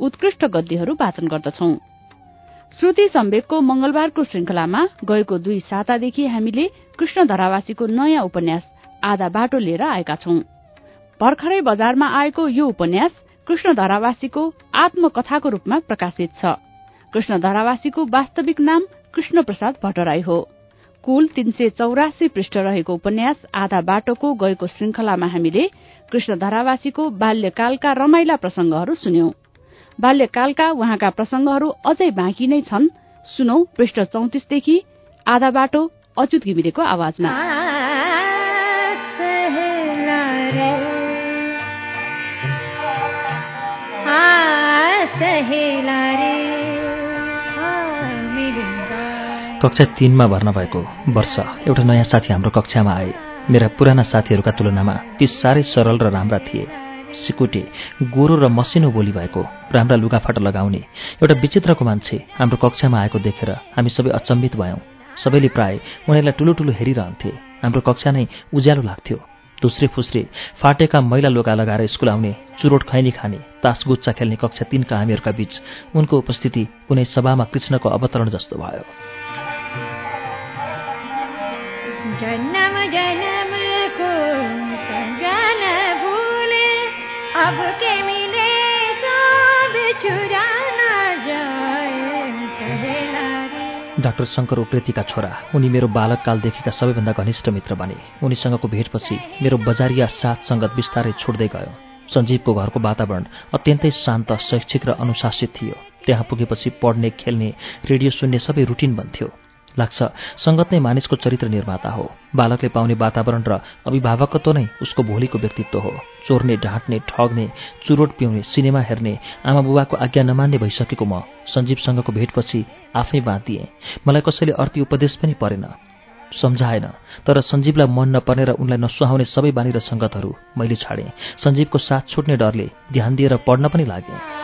उत्कृष्ट गद्यहरू वाचन गर्दछौं। श्रुति सम्वेकको मंगलबारको श्रृंखलामा गएको दुई सातादेखि हामीले कृष्ण धरावासीको नयाँ उपन्यास आधा बाटो लिएर आएका छौं। भर्खरै बजारमा आएको यो उपन्यास कृष्ण धरावासीको आत्मकथाको रूपमा प्रकाशित छ। कृष्ण धरावासीको वास्तविक नाम कृष्ण प्रसाद भट्टराई हो। कुल तीन सय चौरासी पृष्ठ रहेको उपन्यास आधा बाटोको गएको श्रृंखलामा हामीले कृष्ण धरावासीको बाल्यकालका रमाइला प्रसंगहरू सुन्यौं। बाल्यकालका उहाँका प्रसंगहरू अझै बाँकी नै छन्। सुनौ पृष्ठ चौतिसदेखि आधा बाटो अच्युत घिमिरेको आवाजमा। कक्षा तिनमा भर्ना भएको वर्ष एउटा नयाँ साथी हाम्रो कक्षामा आए। मेरा पुराना साथीहरूका तुलनामा ती साह्रै सरल र राम्रा थिए। सिकुटे गोरो र मसिनो बोली भएको राम्रा लुगाफाटा लगाउने। एउटा विचित्रको मान्छे हाम्रो कक्षामा आएको देखेर हामी सबै अचम्बित भयौँ। सबैले प्राय उनीहरूलाई ठुलो ठुलो हेरिरहन्थे। हाम्रो कक्षा नै उज्यालो लाग्थ्यो। धुस्रे फुस्रे फाटेका मैला लोगा लगाएर स्कुल आउने चुरोट खैनी खाने तासगुच्चा खेल्ने कक्षा तिनका हामीहरूका बीच उनको उपस्थिति कुनै सभामा कृष्णको अवतरण जस्तो भयो। अब डाक्टर शङ्कर उप्रेतीका छोरा उनी मेरो बालककालदेखिका सबैभन्दा घनिष्ठ मित्र बने। उनीसँगको भेटपछि मेरो बजारिया साथ सङ्गत बिस्तारै छोड्दै गयो। सञ्जीवको घरको वातावरण अत्यन्तै शान्त शैक्षिक र अनुशासित थियो। त्यहाँ पुगेपछि पढ्ने खेल्ने रेडियो सुन्ने सबै रुटिन बन्थ्यो। लाग्छ। सङ्गत नै मानिसको चरित्र निर्माता हो। बालकले पाउने वातावरण र अभिभावकत्व नै उसको भोलिको व्यक्तित्व हो। चोर्ने ढाँट्ने ठग्ने चुरोट पिउने सिनेमा हेर्ने आमा बुबाको आज्ञा नमान्ने भइसकेको म सञ्जीवसँगको भेटपछि आफै बाँधिएँ। मलाई कसैले अर्थी उपदेश पनि परेन। सम्झाएन। तर सञ्जीवलाई मन नपर्ने र उनलाई नसुहाउने सबै बानी र सङ्गतहरू मैले छाडेँ। सञ्जीवको साथ छुट्ने डरले ध्यान दिएर पढ्न पनि लागेँ।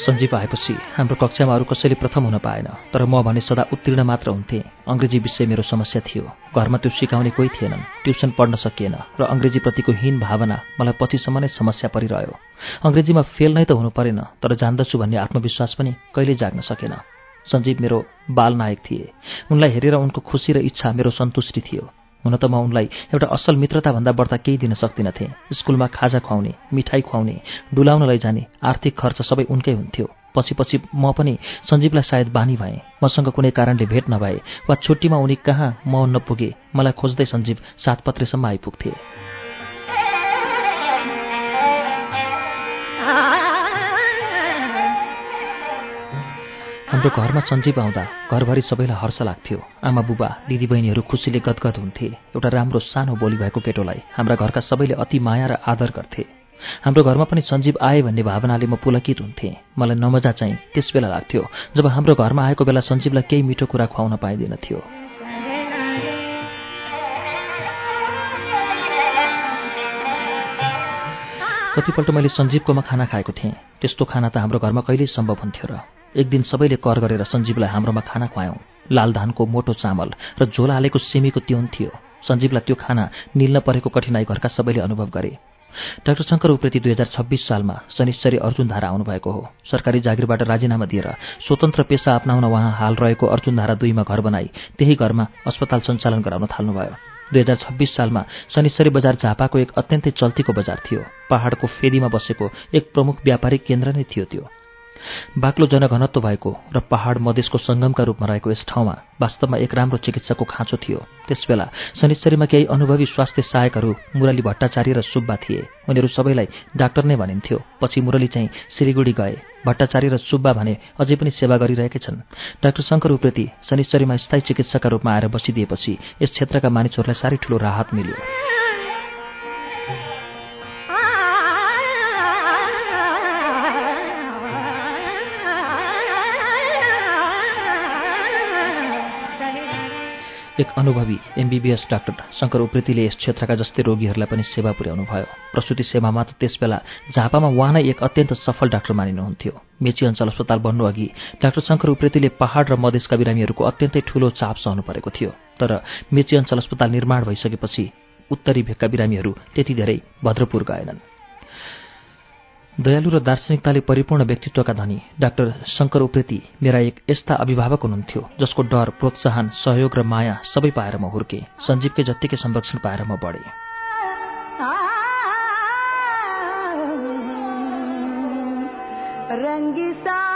सञ्जीव आएपछि हाम्रो कक्षामा अरू कसैले प्रथम हुन पाएन तर म भने सदा उत्तीर्ण मात्र हुन्थेँ। अङ्ग्रेजी विषय मेरो समस्या थियो। घरमा त्यो सिकाउने कोही थिएनन् ट्युसन पढ्न सकिएन र अङ्ग्रेजीप्रतिको हीन भावना मलाई पछिसम्म नै समस्या परिरह्यो। अङ्ग्रेजीमा फेल नै त हुनु परेन तर जान्दछु भन्ने आत्मविश्वास पनि कहिल्यै जाग्न सकेन। सञ्जीव मेरो बालनायक थिए। उनलाई हेरेर उनको खुसी र इच्छा मेरो सन्तुष्टि थियो। हुन त म उनलाई एउटा असल मित्रताभन्दा बढ्ता केही दिन सक्दिनथेँ। स्कुलमा खाजा खुवाउने मिठाई खुवाउने डुलाउन लैजाने आर्थिक खर्च सबै उनकै हुन्थ्यो। पछि पछि म पनि सञ्जीवलाई सायद बानी भएँ मसँग कुनै कारणले भेट नभए वा छुट्टीमा उनी कहाँ म नपुगे मलाई खोज्दै सञ्जीव सातपत्रेसम्म आइपुग्थे। हाम्रो घरमा सञ्जीव आउँदा घरभरि सबैलाई हर्ष लाग्थ्यो। आमा बुबा दिदीबहिनीहरू खुसीले गदगद हुन्थे। एउटा राम्रो सानो बोली भएको केटोलाई हाम्रा घरका सबैले अति माया र आदर गर्थे। हाम्रो घरमा पनि सञ्जीव आए भन्ने भावनाले म पुलकित हुन्थेँ। मलाई नमजा चाहिँ त्यस बेला लाग्थ्यो जब हाम्रो घरमा आएको बेला सञ्जीवलाई केही मिठो कुरा खुवाउन पाइँदैन थियो कतिपल्ट मैले सञ्जीवकोमा खाना खाएको थिएँ। त्यस्तो खाना त हाम्रो घरमा कहिल्यै सम्भव हुन्थ्यो र। एक दिन सबैले कर गरेर सञ्जीवलाई हाम्रोमा खाना खुवायौँ। लाल धानको मोटो चामल र झोला हालेको सिमीको त्योन थियो। सञ्जीवलाई त्यो खाना निल्न परेको कठिनाई घरका सबैले अनुभव गरे। डाक्टर शङ्कर उप्रेती दुई हजार छब्बिस सालमा शनिश्चरी अर्जुन धारा आउनुभएको हो। सरकारी जागिरबाट राजीनामा दिएर स्वतन्त्र पेसा अप्नाउन उहाँ हाल रहेको अर्जुन धारा दुईमा घर बनाई त्यही घरमा अस्पताल सञ्चालन गराउन थाल्नुभयो। दुई हजार छब्बिस सालमा शनिश्चरी बजार झापाको एक अत्यन्तै चल्तीको बजार थियो। पहाडको फेदीमा बसेको एक प्रमुख व्यापारिक केन्द्र नै थियो त्यो। बाक्लो जनघनत्व भएको र पहाड मधेसको सङ्गमका रूपमा रहेको यस ठाउँमा वास्तवमा एक राम्रो चिकित्साको खाँचो थियो। त्यसबेला शनिश्चरीमा केही अनुभवी स्वास्थ्य सहायकहरू मुरली भट्टाचार्य र सुब्बा थिए। उनीहरू सबैलाई डाक्टर नै भनिन्थ्यो। पछि मुरली चाहिँ सिलिगुडी गए। भट्टाचार्य र सुब्बा भने अझै पनि सेवा गरिरहेकै छन्। डाक्टर शङ्कर उप्रेती शनिश्चरीमा स्थायी चिकित्साका रूपमा आएर बसिदिएपछि यस क्षेत्रका मानिसहरूलाई साह्रै ठूलो राहत मिल्यो। एक अनुभवी एमबिबिएस डाक्टर शङ्कर उप्रेतीले यस क्षेत्रका जस्तै रोगीहरूलाई पनि सेवा पुर्याउनु भयो। प्रसुति सेवामा त त्यसबेला झापामा उहाँ नै एक अत्यन्त सफल डाक्टर मानिनुहुन्थ्यो। मेची अञ्चल अस्पताल बन्नु अघि डाक्टर शङ्कर उप्रेतीले पहाड र मधेसका बिरामीहरूको अत्यन्तै ठूलो चाप सहनु परेको थियो। तर मेची अञ्चल अस्पताल निर्माण भइसकेपछि उत्तरी भेगका बिरामीहरू त्यति धेरै भद्रपुर गएनन्। दयालु र दार्शनिकताले परिपूर्ण व्यक्तित्वका धनी। डाक्टर शङ्कर उप्रेती मेरा एक यस्ता अभिभावक हुनुहुन्थ्यो जसको डर प्रोत्साहन सहयोग र माया सबै पाएर म हुर्के सञ्जीवकै जत्तिकै संरक्षण पाएर म बढेँ। भरे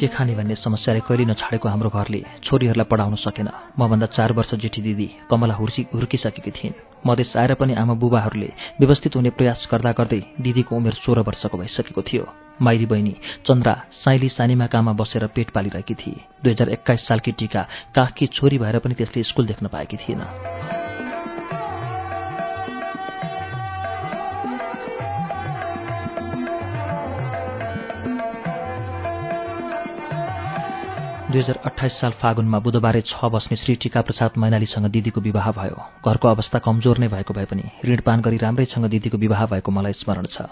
के खाने भन्ने समस्याले कहिले नछाडेको हाम्रो घरले छोरीहरूलाई पढाउन सकेन। मभन्दा चार वर्ष जेठी दिदी कमला हुर्सी हुर्किसकेकी थिइन्। मधेस आएर पनि आमा बुबाहरूले व्यवस्थित हुने प्रयास गर्दा गर्दै दिदीको उमेर सोह्र वर्षको भइसकेको थियो। माइरी बहिनी चन्द्रा साइली सानीमा काममा बसेर पेट पालिरहेकी थिए। दुई हजार एक्काइस सालकी टिका काखकी छोरी भएर पनि त्यसले स्कुल देख्न पाएकी थिएन। दुई हजार अठाइस साल फागुनमा बुधबारे छ बस्ने श्री टिका प्रसाद मैनालीसँग दिदीको विवाह भयो। घरको अवस्था कमजोर नै भएको भए पनि ऋणपान गरी राम्रैसँग दिदीको विवाह भएको मलाई स्मरण छ।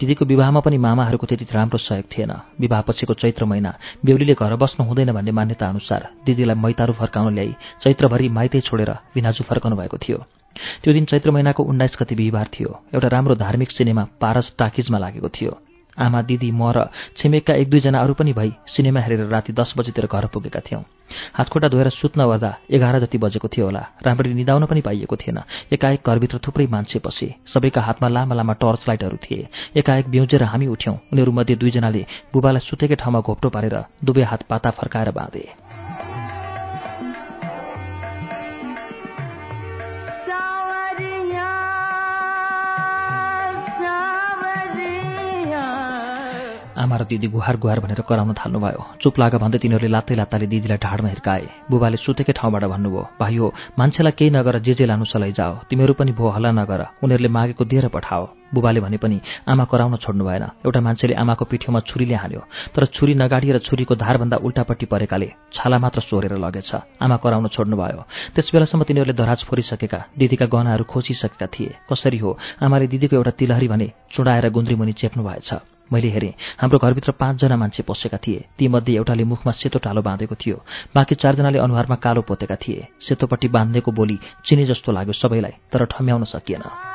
दिदीको विवाहमा पनि मामाहरूको त्यति राम्रो सहयोग थिएन। विवाहपछिको चैत्र महिना बेहुलीले घर बस्नु हुँदैन भन्ने मान्यता अनुसार दिदीलाई मैतारू फर्काउन ल्याई चैत्रभरि माइतै छोडेर भिनाजु फर्काउनु भएको थियो। त्यो दिन चैत्र महिनाको उन्नाइस गति बिहिबार थियो। एउटा राम्रो धार्मिक सिनेमा पारस टाकिजमा लागेको थियो। आमा दिदी म र छिमेकका एक दुईजना अरू पनि भई सिनेमा हेरेर राति दस बजीतिर घर पुगेका थियौँ। हातखुट्टा धोएर सुत्न ओर्दा एघार जति बजेको थियो होला। राम्ररी निदाउन पनि पाइएको थिएन। एकाएक घरभित्र थुप्रै मान्छे पसे सबैका हातमा लामा लामा टर्च लाइटहरू थिए। एकाएक बिउजेर हामी उठ्यौँ। उनीहरूमध्ये दुईजनाले बुबालाई सुतेकै ठाउँमा घोप्टो पारेर दुवै हात पाता फर्काएर बाँधे। आमा र दिदी गुहार गुहार भनेर कराउन थाल्नुभयो। चुप लाग भन्दै तिनीहरूले लात्तै लात्ताले दिदीलाई ढाडमा हिर्काए। बुबाले सुतेकै ठाउँबाट भन्नुभयो भाइ हो मान्छेलाई केही नगर जे जे लानु सलै जाओ। तिमीहरू पनि भो हल्ला नगर। उनीहरूले मागेको दिएर पठाओ। बुबाले भने पनि आमा कराउन छोड्नु भएन। एउटा मान्छेले आमाको पिठ्यौमा छुरीले हान्यो तर छुरी नगाडिएर छुरीको धारभन्दा उल्टापट्टि परेकाले छाला मात्र सोरेर लगेछ। आमा कराउन छोड्नु भयो। त्यस बेलासम्म तिनीहरूले दराज फोरिसकेका दिदीका गहनाहरू खोजिसकेका थिए। कसरी हो? आमाले दिदीको एउटा तिलहरी भने चुडाएर गुन्द्रीमुनि चेप्नु भएछ। मैले हेरेँ। हाम्रो घरभित्र पाँचजना मान्छे पसेका थिए। तीमध्ये एउटाले मुखमा सेतो टालो बाँधेको थियो। बाँकी चारजनाले अनुहारमा कालो पोतेका थिए। सेतोपट्टि बाँधेको बोली चिने जस्तो लाग्यो सबैलाई तर ठम्याउन सकिएन।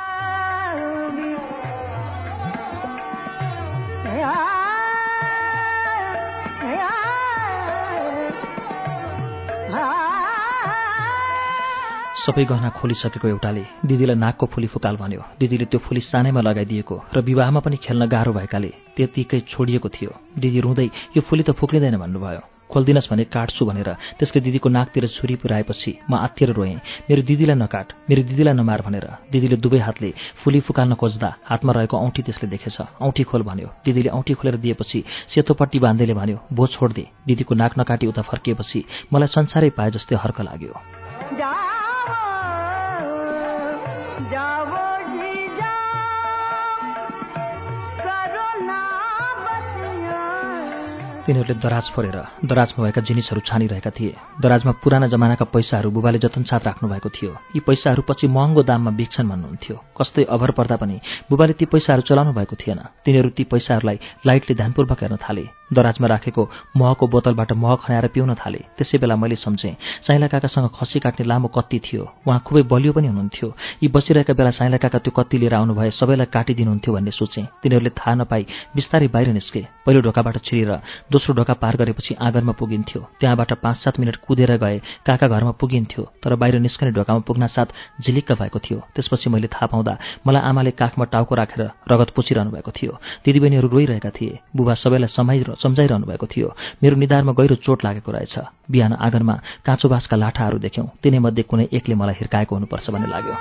सबै गहना खोलिसकेको एउटाले दिदीलाई नाकको फुली फुकाल भन्यो। दिदीले त्यो फुली सानैमा लगाइदिएको र विवाहमा पनि खेल्न गाह्रो भएकाले त्यतिकै छोडिएको थियो। दिदी रुँदै यो फुली त फुक्लिँदैन भन्नुभयो। खोलिदिनुहोस् भने काट्छु भनेर त्यसले दिदीको नाकतिर छुरी पुऱ्याएपछि म आत्तिएर रोएँ। मेरो दिदीलाई नकाट मेरो दिदीलाई नमार भनेर दिदीले दुवै हातले फुली फुकाल्न खोज्दा हातमा रहेको औँठी त्यसले देखेछ। औँठी खोल भन्यो। दिदीले औँठी खोलेर दिएपछि सेतोपट्टि बाँधेले भन्यो भो छोडिदिए दिदीको नाक नकाटी उता फर्किएपछि मलाई संसारै पाए जस्तै हर्क लाग्यो। जा तिनीहरूले दराज फोरेर दराजमा भएका जिनिसहरू छानिरहेका थिए। दराजमा पुराना जमानाका पैसाहरू बुबाले जतनसाथ राख्नुभएको थियो। यी पैसाहरू पछि महँगो दाममा बिक्छन् भन्नुहुन्थ्यो। कस्तै अभर पर्दा पनि बुबाले ती पैसाहरू चलाउनु भएको थिएन। तिनीहरू ती पैसाहरूलाई लाइटले ध्यानपूर्वक हेर्न थाले। दराजमा राखेको महको बोतलबाट मह खनाएर पिउन थाले। त्यसै बेला मैले सम्झेँ साइला काकासँग खसी काट्ने लामो कत्ती थियो। उहाँ खुबै बलियो पनि हुनुहुन्थ्यो। यी बसिरहेका बेला साइला काका त्यो कत्ती लिएर आउनुभए सबैलाई काटिदिनुहुन्थ्यो भन्ने सोचेँ। तिनीहरूले थाहा नपाई बिस्तारै बाहिर निस्के। पहिलो ढोकाबाट छिरेर दोस्रो ढोका पार गरेपछि आँगनमा पुगिन्थ्यो। त्यहाँबाट पाँच सात मिनट कुदेर गए। काका घरमा पुगिन्थ्यो तर बाहिर निस्कने ढोकामा पुग्न साथ झिलिक्क भएको थियो। त्यसपछि मैले थाहा पाउँदा मलाई आमाले काखमा टाउको राखेर रगत पुछिरहनु भएको थियो। दिदीबहिनीहरू रोइरहेका थिए। बुबा सबैलाई सम्हाइ सम्झाइरहनु भएको थियो। मेरो निधारमा गहिरो चोट लागेको रहेछ। बिहान आँगनमा काँचो बाँसका लाठाहरू देख्यौँ। तिनैमध्ये कुनै एकले मलाई हिर्काएको हुनुपर्छ भन्ने लाग्यो।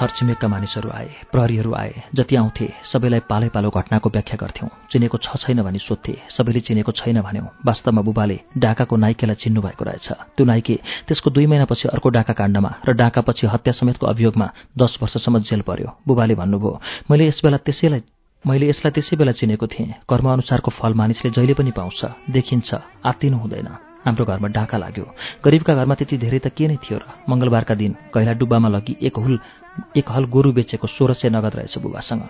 छरछिमेकका मानिसहरू आए प्रहरीहरू आए जति आउँथे सबैलाई पालै पालो घटनाको व्याख्या गर्थ्यौँ। चिनेको छ छैन भनी सोध्थे सबैले चिनेको छैन भन्यौँ। वास्तवमा बुबाले डाकाको नाइकेलाई चिन्नु भएको रहेछ। त्यो नाइके त्यसको दुई महिनापछि अर्को डाका काण्डमा र डाकापछि हत्या समेतको अभियोगमा दस वर्षसम्म जेल पर्यो। बुबाले भन्नुभयो मैले यस बेला त्यसैलाई मैले यसलाई त्यसै बेला चिनेको थिएँ। कर्मअनुसारको फल मानिसले जहिले पनि पाउँछ देखिन्छ आत्तिनु हुँदैन। हाम्रो घरमा डाका लाग्यो। गरिबका घरमा त्यति धेरै त के नै थियो र? मङ्गलबारका दिन कैला डुब्बामा लगी एक हुल एक हल गोरु बेचेको सोह्र सय नगद रहेछ बुबासँग।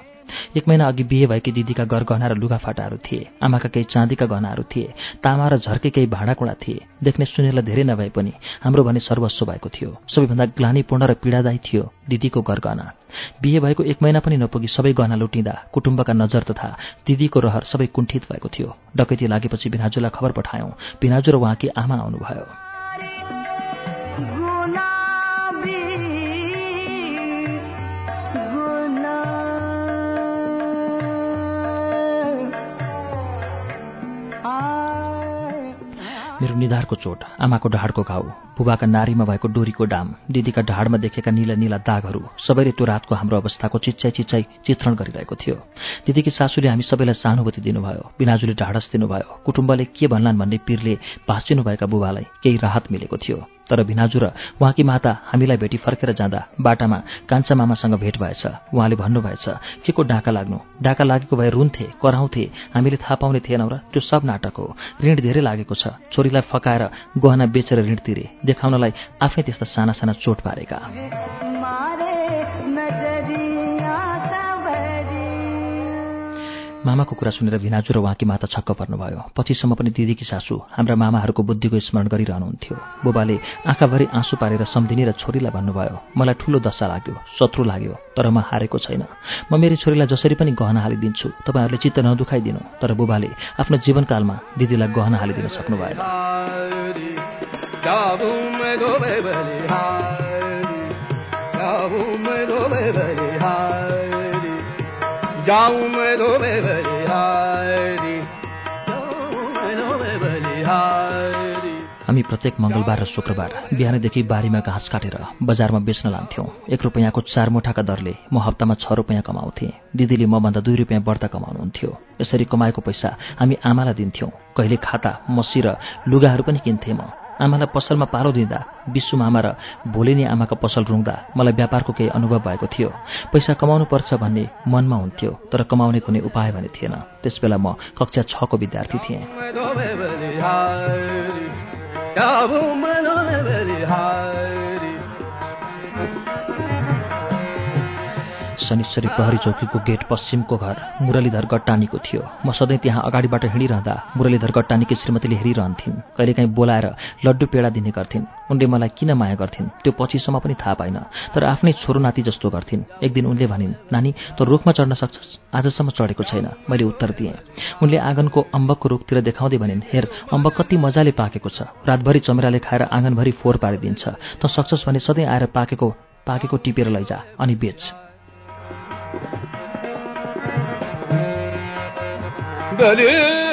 एक महिना अघि बिहे भएकी दिदीका गहना र लुगाफाटाहरू थिए आमाका केही चाँदीका गहनाहरू थिए तामा र झर्के केही भाँडाकुँडा थिए। देख्ने सुनेलाई धेरै नभए पनि हाम्रो भने सर्वस्व भएको थियो। सबैभन्दा ग्लानीपूर्ण र पीडादायी थियो दिदीको गरगहना बिहे भएको एक महिना पनि नपुगी सबै गहना लुटिँदा कुटुम्बका नजर तथा दिदीको रहर सबै कुण्ठित भएको थियो। डकैती लागेपछि बिनाजुलाई खबर पठायौँ। बिनाजु र उहाँकी आमा आउनुभयो। मेरो निधारको चोट आमाको ढाडको घाउ बुबाका नारीमा भएको डोरीको डाम दिदीका ढाडमा देखेका निला निला दागहरू सबैले त्यो रातको हाम्रो अवस्थाको चिच्चाइ चिच्चाइ चित्रण गरिरहेको थियो। दिदीकी सासूले हामी सबैलाई सहानुभूति दिनुभयो बिनाजुले ढाडस दिनुभयो कुटुम्बले के भन्लान् भन्ने पिरले भाँचिनुभएका बुबालाई केही राहत मिलेको थियो। तर भिनाजु र उहाँकी माता हामीलाई भेटी फर्केर जाँदा बाटामा कान्छा मामासँग भेट भएछ। उहाँले भन्नुभएछ के को डाका लाग्नु? डाका लागेको भए रुन्थे कराउँथे हामीले थाहा पाउने थिएनौँ र त्यो सब नाटक हो। ऋण धेरै लागेको छ। छोरीलाई फकाएर गहना बेचेर ऋण तिरे। देखाउनलाई आफै त्यस्ता साना साना चोट पारेका। मामाको कुरा सुनेर भिनाजु र उहाँकी माता छक्क पर्नुभयो। पछिसम्म पनि दिदीकी सासू हाम्रा मामाहरूको बुद्धिको स्मरण गरिरहनुहुन्थ्यो। बुबाले आँखाभरि आँसु पारेर सम्धिनी र छोरीलाई भन्नुभयो मलाई ठूलो दशा लाग्यो शत्रु लाग्यो तर म हारेको छैन। म मेरी छोरीलाई जसरी पनि गहना हालिदिन्छु तपाईँहरूले चित्त नदुखाइदिनु। तर बुबाले आफ्नो जीवनकालमा दिदीलाई गहना हालिदिन सक्नु भएन हामी प्रत्येक मङ्गलबार र शुक्रबार बिहानैदेखि बारीमा घाँस काटेर बजारमा बेच्न लान्थ्यौँ। एक रुपियाँको चार मुठाका दरले म हप्तामा छ रुपियाँ कमाउँथेँ। दिदीले मभन्दा दुई रुपियाँ बढ्ता कमाउनुहुन्थ्यो। यसरी कमाएको पैसा हामी आमालाई दिन्थ्यौँ। कहिले खाता मसी र लुगाहरू पनि किन्थेँ म। आमालाई पसलमा पालो दिँदा विश्व मामा र भोलिनी आमाको पसल रुङ्दा मलाई व्यापारको केही अनुभव भएको थियो। पैसा कमाउनु पर्छ भन्ने मनमा हुन्थ्यो तर कमाउने कुनै उपाय भने थिएन। त्यसबेला म कक्षा छको विद्यार्थी थिएँ। शनिश्चरी प्रहरी चौकीको गेट पश्चिमको घर मुरलीधर गट्टानीको थियो। म सधैँ त्यहाँ अगाडिबाट हिँडिरहँदा मुरलीधर गट्टानीकी श्रीमतीले हेरिरहन्थिन्। कहिलेकाहीँ बोलाएर लड्डु पेडा दिने गर्थिन्। उनले मलाई किन माया गर्थिन्? त्यो पछिसम्म पनि थाहा पाइन। तर आफ्नै छोरो नाति जस्तो गर्थिन्। एक दिन उनले भनिन् नानी त रुखमा चढ्न सक्छस्। आजसम्म चढेको छैन। मैले उत्तर दिएँ। उनले आँगनको अम्बकको रुखतिर देखाउँदै भनिन् हेर अम्बक कति मजाले पाकेको छ। रातभरि चमेराले खाएर आँगनभरि फोहोर पारिदिन्छ। त सक्छस् भने सधैँ आएर पाकेको पाकेको टिपेर लैजा अनि बेच। Benim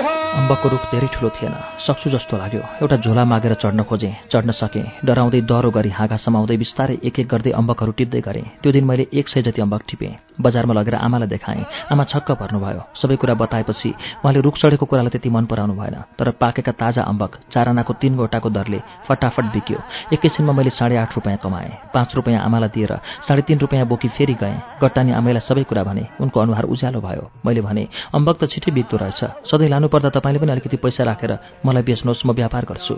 अम्बकको रुख धेरै ठुलो थिएन। सक्छु जस्तो लाग्यो। एउटा झोला मागेर चढ्न खोजेँ। चढ्न सकेँ। डराउँदै डह्रो गरी हाँगा समाउँदै बिस्तारै एक एक गर्दै अम्बकहरू टिप्दै गरेँ। त्यो दिन मैले एक सय जति अम्बक टिपेँ। बजारमा लगेर आमालाई देखाएँ। आमा छक्क पर्नुभयो। सबै कुरा बताएपछि उहाँले रुख चढेको कुरालाई त्यति मन पराउनु भएन। तर पाकेका ताजा अम्बक चारनाको तिन गोटाको दरले फटाफट बिक्यो। एकैछिनमा मैले साढे आठ रुपियाँ कमाएँ। पाँच रुपियाँ आमालाई दिएर साढे तिन रुपियाँ बोकी फेरि गएँ। गट्टानी आमालाई सबै कुरा भने उनको अनुहार उज्यालो भयो। मैले भने अम्बक त छिटै बिक्दो रहेछ। सधैँ लानुपर्दा तपाईँले तपाईँले पनि अलिकति पैसा राखेर मलाई बेच्नुहोस् म व्यापार गर्छु।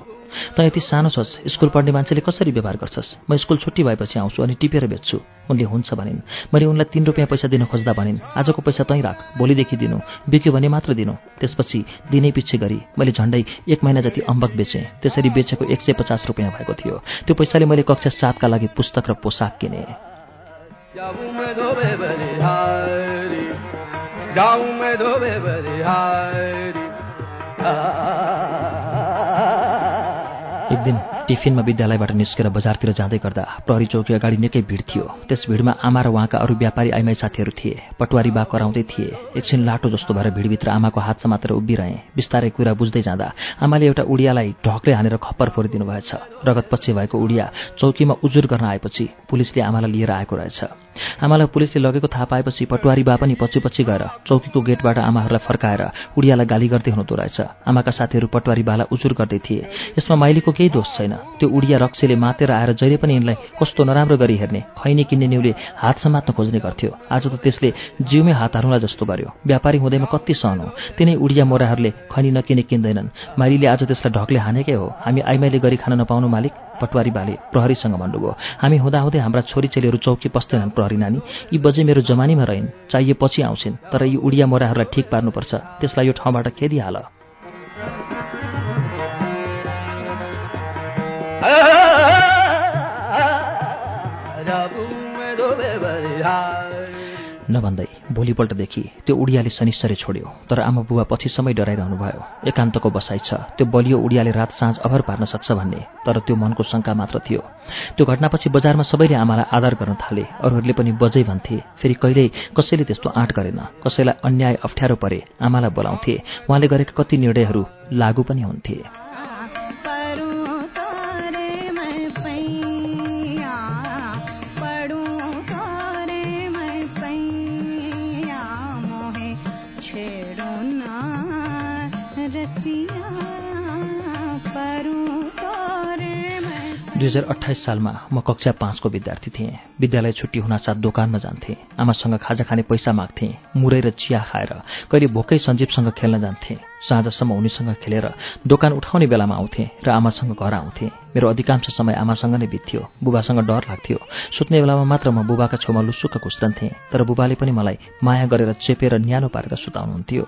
त यति सानो छस् स्कुल पढ्ने मान्छेले कसरी व्यवहार गर्छस्? म स्कुल छुट्टी भएपछि आउँछु अनि टिपेर बेच्छु। उनले हुन्छ भनिन्। मैले उनलाई तिन रुपियाँ पैसा दिन खोज्दा भनिन् आजको पैसा तै राख भोलिदेखि दिनु। बिक्यो भने मात्र दिनु। त्यसपछि दिनै पछि गरी मैले झन्डै एक महिना जति अम्बक बेचेँ त्यसरी बेचेको एक सय पचास रुपियाँ भएको थियो। त्यो पैसाले मैले कक्षा सातका लागि पुस्तक र पोसाक किने। ah. दिन टिफिनमा विद्यालयबाट निस्केर बजारतिर जाँदै गर्दा प्रहरी चौकी अगाडि निकै भिड थियो। त्यस भिडमा आमा र उहाँका अरू व्यापारी आइमाई साथीहरू थिए। पटवारी बा कराउँदै थिए। एकछिन लाटो जस्तो भएर भिडभित्र आमाको हात समातेर उभिरहे। बिस्तारै कुरा बुझ्दै जाँदा आमाले एउटा उडियालाई ढकले हानेर खप्पर फोरिदिनु भएछ। रगतपछि भएको उडिया चौकीमा उजुर गर्न आएपछि पुलिसले आमालाई लिएर आएको रहेछ। आमालाई पुलिसले लगेको थाहा पाएपछि पटवारी बा पनि पछि पछि गएर चौकीको गेटबाट आमाहरूलाई फर्काएर उडियालाई गाली गर्दै हुनुहुँदो रहेछ। आमाका साथीहरू पटवारी बालाई उजुर गर्दै थिए। यसमा माइलीको केही दोष छैन। त्यो उडिया रक्सीले मातेर आएर जहिले पनि यिनलाई कस्तो नराम्रो गरी हेर्ने खैनी किन्ने न्युले हात समात्न खोज्ने गर्थ्यो। आज त त्यसले जिउमै हात हारुला जस्तो गर्यो। व्यापारी हुँदैमा कति सहनु? तिनै उडिया मोराहरूले खैनी नकिने किन्दैनन्। माइलीले आज त्यसलाई ढकले हानेकै हो। हामी आइमाईले गरी खान नपाउनु मालिक पटवारी बाले प्रहरीसँग भन्नुभयो। हामी हुँदाहुँदै हाम्रा छोरीचेलीहरू चौकी पस्दैनन् प्रहरी नानी। यी बजे मेरो जमानीमा रहिन्। चाहिए पछि आउँछिन् तर यी उडिया मोराहरूलाई ठिक पार्नुपर्छ। त्यसलाई यो ठाउँबाट खेदिहाल। नभन्दै भोलिपल्टदेखि त्यो उडियाले शनिश्चरी छोड्यो तर आमा बुबा पछि समय डराइरहनु भयो। एकान्तको बसाइ छ। त्यो बलियो उडियाले रात साँझ अभर पार्न सक्छ भन्ने तर त्यो मनको शङ्का मात्र थियो। त्यो घटनापछि बजारमा सबैले आमालाई आदर गर्न थाले। अरूहरूले पनि बजै भन्थे फेरि कहिल्यै कसैले त्यस्तो आँट गरेन। कसैलाई अन्याय अप्ठ्यारो परे आमालाई बोलाउँथे। उहाँले गरेका कति निर्णयहरू लागू पनि हुन्थे। दुई हजार अठाइस सालमा म कक्षा पाँचको विद्यार्थी थिएँ। विद्यालय छुट्टी हुनासाथ दोकानमा जान्थेँ। आमासँग खाजा खाने पैसा माग्थेँ। मुरै र चिया खाएर कहिले भोकै सञ्जीवसँग खेल्न जान्थेँ। साँझसम्म उनीसँग खेलेर दोकान उठाउने बेलामा आउँथेँ र आमासँग घर आउँथेँ। मेरो अधिकांश समय आमासँग नै बित्थ्यो। बुबासँग डर लाग्थ्यो। सुत्ने बेलामा मात्र म बुबाका छेउमा लुसुक्क कुस्रन्थेँ। तर बुबाले पनि मलाई माया गरेर चेपेर न्यानो पारेर सुताउनुहुन्थ्यो।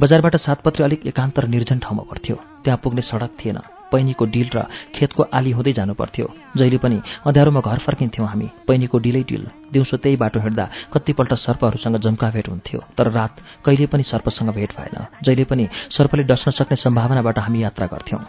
बजारबाट सातपत्री अलिक एकान्त र निर्जन ठाउँमा पर्थ्यो त्यहाँ पुग्ने सडक थिएन। पैनीको डिल र खेतको आली हुँदै जानु पर्थ्यो। जहिले पनि अँध्यारोमा घर फर्किन्थ्यौँ हामी। पैनीको डिलै डिल। दिउँसो त्यही बाटो हिँड्दा कतिपल्ट सर्पहरूसँग जम्का भेट हुन्थ्यो। तर रात कहिले पनि सर्पसँग भेट भएन। जहिले पनि सर्पले डस्न सक्ने सम्भावनाबाट हामी यात्रा गर्थ्यौँ।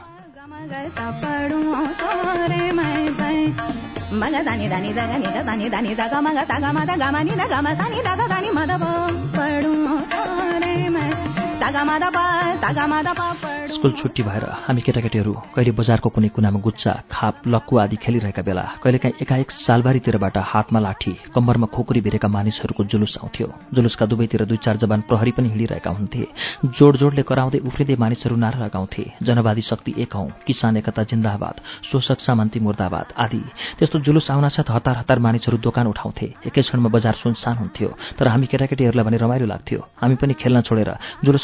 स्कुल छुट्टी भएर हामी केटाकेटीहरू कहिले बजारको कुनै कुनामा गुच्चा खाप लक्कु आदि खेलिरहेका बेला कहिलेकाहीँ एकाएक सालबारीतिरबाट हातमा लाठी कम्मरमा खोकुरी भिरेका मानिसहरूको जुलुस आउँथ्यो। जुलुसका दुवैतिर दुई चार जवान प्रहरी पनि हिँडिरहेका हुन्थे। जोड जोडले कराउँदै उफ्रिँदै मानिसहरू नारा लगाउँथे। जनवादी शक्ति एक हौ किसान एकता जिन्दाबाद शोषक सामन्ती मुर्दाबाद आदि। त्यस्तो जुलुस आउनासाथ हतार हतार मानिसहरू दोकान उठाउँथे। एकै क्षणमा बजार सुनसान हुन्थ्यो। तर हामी केटाकेटीहरूलाई भने रमाइलो लाग्थ्यो। हामी पनि खेल्न छोडेर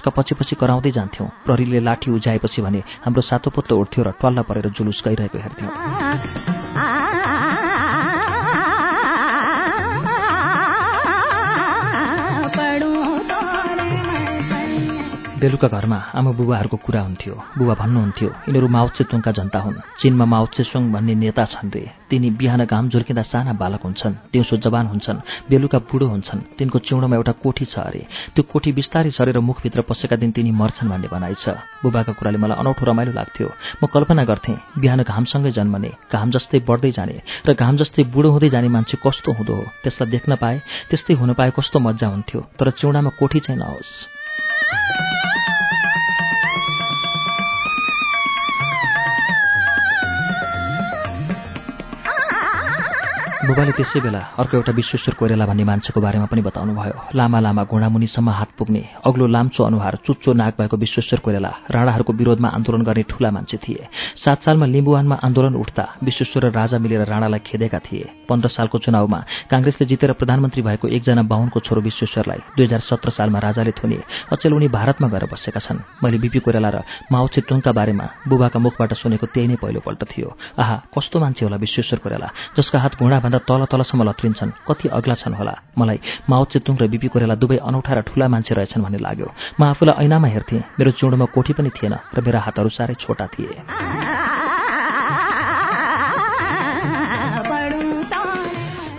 जुलुसका पछि पछि कराउँदै जान्थ्यौँ। प्रहरीले लाठी उज्याएपछि भने हाम्रो सातो पुत्लो उठ्थ्यो र टल्ला परेर जुलुस गइरहेको हेर्थ्यौँ। बेलुका घरमा आमा बुबाहरूको कुरा हुन्थ्यो। बुबा भन्नुहुन्थ्यो यिनीहरू माओत्से तुङका जनता हुन्। चीनमा माओत्से सुङ भन्ने नेता छन् रे। तिनी बिहान घाम झुर्किँदा साना बालक हुन्छन्। दिउँसो जवान हुन्छन्। बेलुका बुढो हुन्छन्। तिनको चिउँडोमा एउटा कोठी छ अरे। त्यो कोठी बिस्तारै सरेर मुखभित्र पसेका दिन तिनी मर्छन् भन्ने भनाइ छ। बुबाका कुराले मलाई अनौठो रमाइलो लाग्थ्यो। म कल्पना गर्थेँ बिहान घामसँगै जन्मने। घाम जस्तै बढ्दै जाने र घाम जस्तै बुढो हुँदै जाने मान्छे कस्तो हुँदो हो? त्यसलाई देख्न पाए त्यस्तै हुन पाए कस्तो मजा हुन्थ्यो। तर चिउँडामा कोठी चाहिँ नहोस्। बुबाले त्यसै बेला अर्को एउटा विश्वेश्वर कोइरेला भन्ने मान्छेको बारेमा पनि बताउनु भयो लामा लामा घुँडामुनिसम्म हात पुग्ने अग्लो लाम्चो अनुहार चुच्चो नाक भएको विश्वेश्वर कोइरेला राणाहरूको विरोधमा आन्दोलन गर्ने ठूला मान्छे थिए। सात सालमा लिम्बुवानमा आन्दोलन उठ्दा विश्वेश्वर र राजा मिलेर राणालाई खेदेका थिए। पन्ध्र सालको चुनावमा काङ्ग्रेसले जितेर प्रधानमन्त्री भएको एकजना बाहुनको छोरो विश्वेश्वरलाई दुई हजार सत्र सालमा राजाले थुने अचेल उनी भारतमा गएर बसेका छन्। मैले बिपी कोइराला र माओ छेटुङका बारेमा बुबाका मुखबाट सुनेको त्यही नै पहिलोपल्ट थियो। आहा कस्तो मान्छे होला विश्वेश्वर कोइराला जसका हात घुँडाभन्दा तल तलसम्म लत्रिन्छन्। कति अग्ला छन् होला? मलाई माओ चेतुङ र बिपी कोरेला दुवै अनौठा र ठूला मान्छे रहेछन् भन्ने लाग्यो। म आफूलाई ऐनामा हेर्थेँ। मेरो चुडोमा कोठी पनि थिएन र मेरा हातहरू साह्रै छोटा थिए।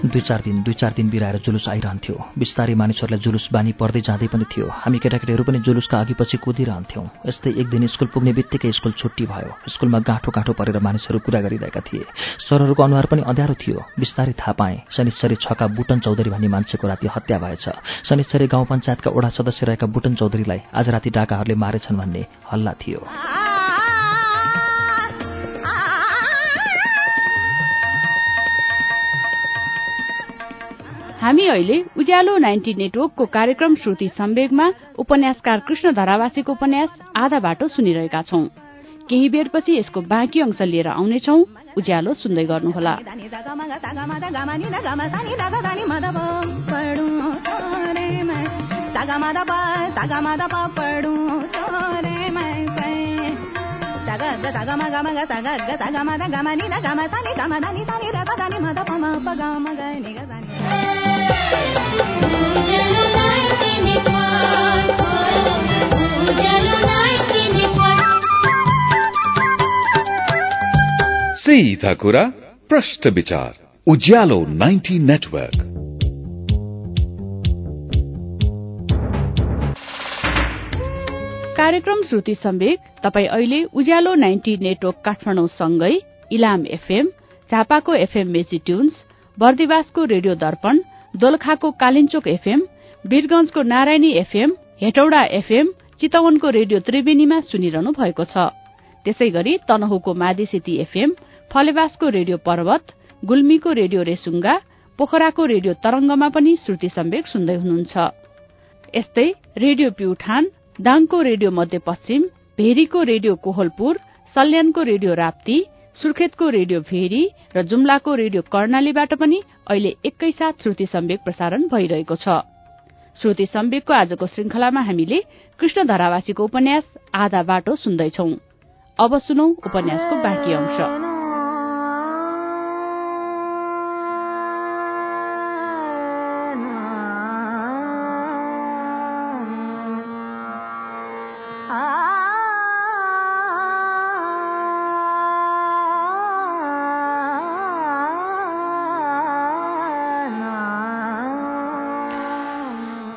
दुई चार दिन दुई चार दिन बिराएर जुलुस आइरहन्थ्यो। बिस्तारै मानिसहरूलाई जुलुस बानी पर्दै जाँदै पनि थियो। हामी केटाकेटीहरू पनि जुलुसका अघिपछि कुदिरहन्थ्यौँ। यस्तै एक दिन स्कुल पुग्ने बित्तिकै स्कुल छुट्टी भयो। स्कुलमा गाँठो गाँठो परेर मानिसहरू कुरा गरिरहेका थिए। सरहरूको अनुहार पनि अँध्यारो थियो। बिस्तारै थाहा पाएँ शनिश्चरी छका बुटन चौधरी भन्ने मान्छेको राति हत्या भएछ। शनिश्चरी गाउँ पञ्चायतका ओडा सदस्य रहेका बुटन चौधरीलाई आज राति डाकाहरूले मारेछन् भन्ने हल्ला थियो। हामी अहिले उज्यालो नाइन्टी नेटवर्कको कार्यक्रम श्रुति सम्वेगमा उपन्यासकार कृष्ण धरावासीको उपन्यास आधा बाटो सुनिरहेका छौं। केही बेरपछि यसको बाँकी अंश लिएर आउनेछौ। उज्यालो सुन्दै गर्नुहोला। ग ग सीधा कुरा प्रश्न विचार उज्यालो 90 नेटवर्क। कार्यक्रम श्रुति सम्वेक तपाई अहिले उज्यालो नाइन्टी नेटवर्क काठमाडौँ सँगै इलाम एफएम झापाको एफएम मेची ट्युन्स बर्दिवासको रेडियो दर्पण दोलखाको कालिन्चोक एफएम वीरगंजको नारायणी एफएम हेटौडा एफएम चितवनको रेडियो त्रिवेणीमा सुनिरहनु भएको छ। त्यसै गरी तनहुको मादिसेती एफएम फलेवासको रेडियो पर्वत गुल्मीको रेडियो रेसुङ्गा पोखराको रेडियो तरंगमा पनि श्रुति सम्वेक सुन्दै हुनुहुन्छ। यस्तै रेडियो प्युठान दाङको रेडियो मध्यपश्चिम भेरीको रेडियो कोहलपुर सल्यानको रेडियो राप्ती सुर्खेतको रेडियो भेरी र जुम्लाको रेडियो कर्णालीबाट पनि अहिले एकैसाथ श्रुति सम्वेक प्रसारण भइरहेको छ। श्रुति सम्वेकको आजको श्रृंखलामा हामीले कृष्ण धरावासीको उपन्यास आधा बाटो सुन्दैछौ। अब सुनौ उपन्यासको बाँकी अंश।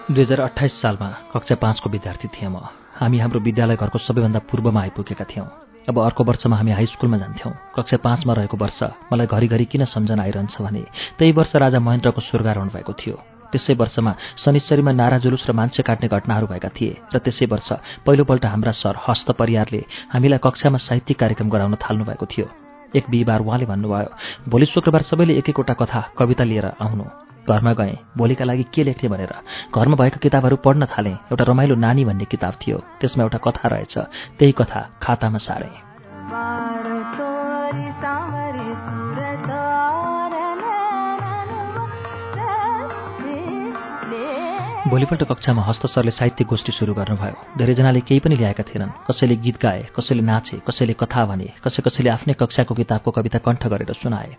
दुई हजार अठाइस सालमा कक्षा पाँचको विद्यार्थी थिएँ म। हामी हाम्रो विद्यालय घरको सबैभन्दा पूर्वमा आइपुगेका थियौँ। अब अर्को वर्षमा हामी हाई स्कुलमा जान्थ्यौँ। कक्षा पाँचमा रहेको वर्ष मलाई घरिघरि किन सम्झना आइरहन्छ भने त्यही वर्ष राजा महेन्द्रको स्वर्गारोहण भएको थियो। त्यसै वर्षमा शनिश्चरीमा नारा जुलुस र मान्छे काट्ने घटनाहरू भएका थिए र त्यसै वर्ष पहिलोपल्ट हाम्रा सर हस्त परियारले हामीलाई कक्षामा साहित्यिक कार्यक्रम गराउन थाल्नु भएको थियो। एक बिहिबार उहाँले भन्नुभयो भोलि शुक्रबार सबैले एक एकवटा कथा कविता लिएर आउनु। घरमा गएँ। भोलिका लागि के लेख्ने भनेर। घरमा भएका किताबहरू पढ्न थालेँ। एउटा रमाइलो नानी भन्ने किताब थियो। त्यसमा एउटा कथा रहेछ। त्यही कथा खातामा सारेँ। भोलिपल्ट कक्षामा हस्त सरले साहित्य गोष्ठी सुरु गर्नुभयो। धेरैजनाले केही पनि ल्याएका थिएनन्। कसैले गीत गाए कसैले नाचे कसैले कथा भने कसै कसैले आफ्नै कक्षाको किताबको कविता कण्ठ गरेर सुनाए।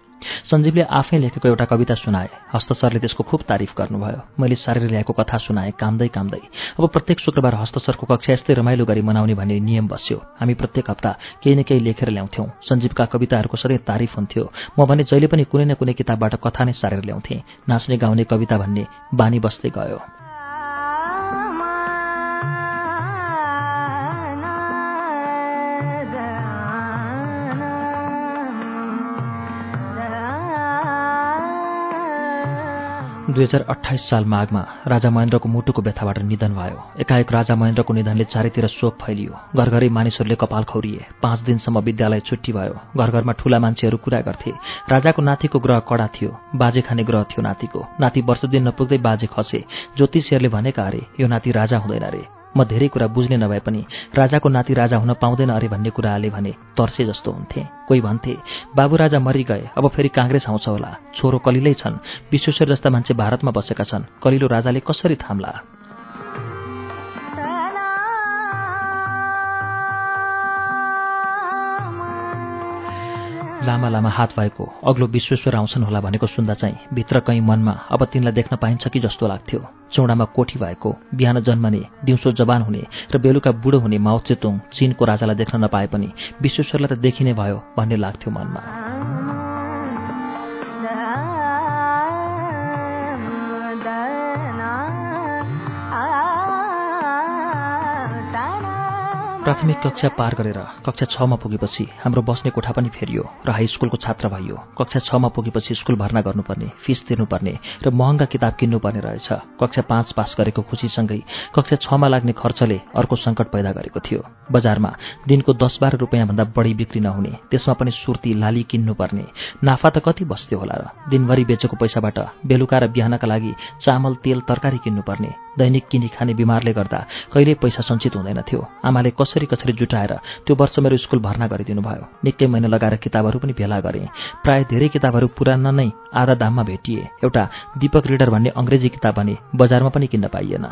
सञ्जीवले आफै लेखेको एउटा कविता सुनाए। हस्त सरले त्यसको खुब तारिफ गर्नुभयो। मैले सारेर ल्याएको कथा सुनाएँ कामदै कामदै। अब प्रत्येक शुक्रबार हस्त सरको कक्षा यस्तै रमाइलो गरी मनाउने भन्ने नियम बस्यो। हामी प्रत्येक हप्ता केही न केही लेखेर ल्याउँथ्यौँ। सञ्जीवका कविताहरूको सधैँ तारिफ हुन्थ्यो। म भने जहिले पनि कुनै न कुनै किताबबाट कथा नै सारेर ल्याउँथेँ। नाच्ने गाउने कविता भन्ने बानी बस्दै गयो। दुई हजार अठाइस साल माघमा राजा महेन्द्रको मुटुको व्यथाबाट निधन भयो। एकाएक राजा महेन्द्रको निधनले चारैतिर शोक फैलियो। घरघरै मानिसहरूले कपाल खौरिए। पाँच दिनसम्म विद्यालय छुट्टी भयो। घर घरमा ठूला मान्छेहरू कुरा गर्थे। राजाको नातिको ग्रह कडा थियो। बाजे खाने ग्रह थियो नातिको। नाति वर्ष दिन नपुग्दै बाजे खसे। ज्योतिषीहरूले भनेका अरे यो नाति राजा हुँदैन अरे म धेरै कुरा बुझ्ने नभए पनि राजाको नाति राजा हुन पाउँदैन अरे भन्ने कुराले भने तर्से जस्तो हुन्थे। कोही भन्थे बाबु राजा मरि गए अब फेरि काङ्ग्रेस आउँछ होला। छोरो कलिलै छन्। विश्वेश्वर जस्ता मान्छे भारतमा बसेका छन्। कलिलो राजाले कसरी थाम्ला? लामा लामा हात भएको अग्लो विश्वेश्वर आउँछन् होला भनेको सुन्दा चाहिँ भित्र कहीँ मनमा अब तिनलाई देख्न पाइन्छ कि जस्तो लाग्थ्यो। चौडामा कोठी भएको बिहान जन्मने दिउँसो जवान हुने र बेलुका बुढो हुने माओ चेतुङ चिनको राजालाई देख्न नपाए पनि विश्वेश्वरलाई त देखिने भयो भन्ने लाग्थ्यो मनमा। प्राथमिक कक्षा पार गरेर कक्षा छमा पुगेपछि हाम्रो बस्ने कोठा पनि फेरियो र हाई स्कुलको छात्र भइयो। कक्षा छमा पुगेपछि स्कुल भर्ना गर्नुपर्ने फिस तिर्नुपर्ने र महँगा किताब किन्नुपर्ने रहेछ। कक्षा पाँच पास गरेको खुसीसँगै कक्षा छमा लाग्ने खर्चले अर्को सङ्कट पैदा गरेको थियो। बजारमा दिनको दस बाह्र रुपियाँभन्दा बढी बिक्री नहुने त्यसमा पनि सुर्ती लाली किन्नुपर्ने। नाफा त कति बस्थ्यो होला र दिनभरि बेचेको पैसाबाट बेलुका र बिहानका लागि चामल तेल तरकारी किन्नुपर्ने। दैनिक किनी खाने बिमारले गर्दा कहिल्यै पैसा सञ्चित हुँदैनथ्यो आमाले कसरी कसरी जुटाएर त्यो वर्ष मेरो स्कुल भर्ना गरिदिनु भयो निकै महिना लगाएर किताबहरू पनि भेला गरेँ। प्राय धेरै किताबहरू पुराना नै आधा दाममा भेटिए। एउटा दीपक रिडर भन्ने अङ्ग्रेजी किताब भने बजारमा पनि किन्न पाइएन।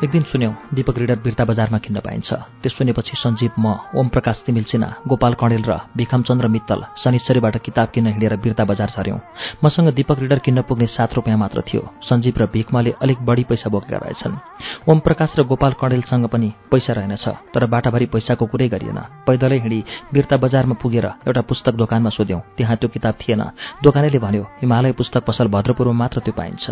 एक दिन सुन्यौँ दीपक रिडर बिर्ता बजारमा किन्न पाइन्छ। त्यो सुनेपछि सञ्जीव म ओम प्रकाश तिमिल सिन्हा गोपाल कणेल र भिखमचन्द्र मित्तल शनिश्चरीबाट किताब किन्न हिँडेर बिर्ता बजार झऱ्यौँ। मसँग दीपक रिडर किन्न पुग्ने सात रुपियाँ मात्र थियो। सञ्जीव र भिखमाले अलिक बढी पैसा बोकेका रहेछन्। ओम प्रकाश र गोपाल कणेलसँग पनि पैसा रहेनछ तर बाटाभरि पैसाको कुरै गरिएन। पैदलै हिँडी बिर्ता बजारमा पुगेर एउटा पुस्तक दोकानमा सोध्यौँ त्यहाँ त्यो किताब थिएन। दोकानेले भन्यो हिमालय पुस्तक पसल भद्रपुरमा मात्र त्यो पाइन्छ।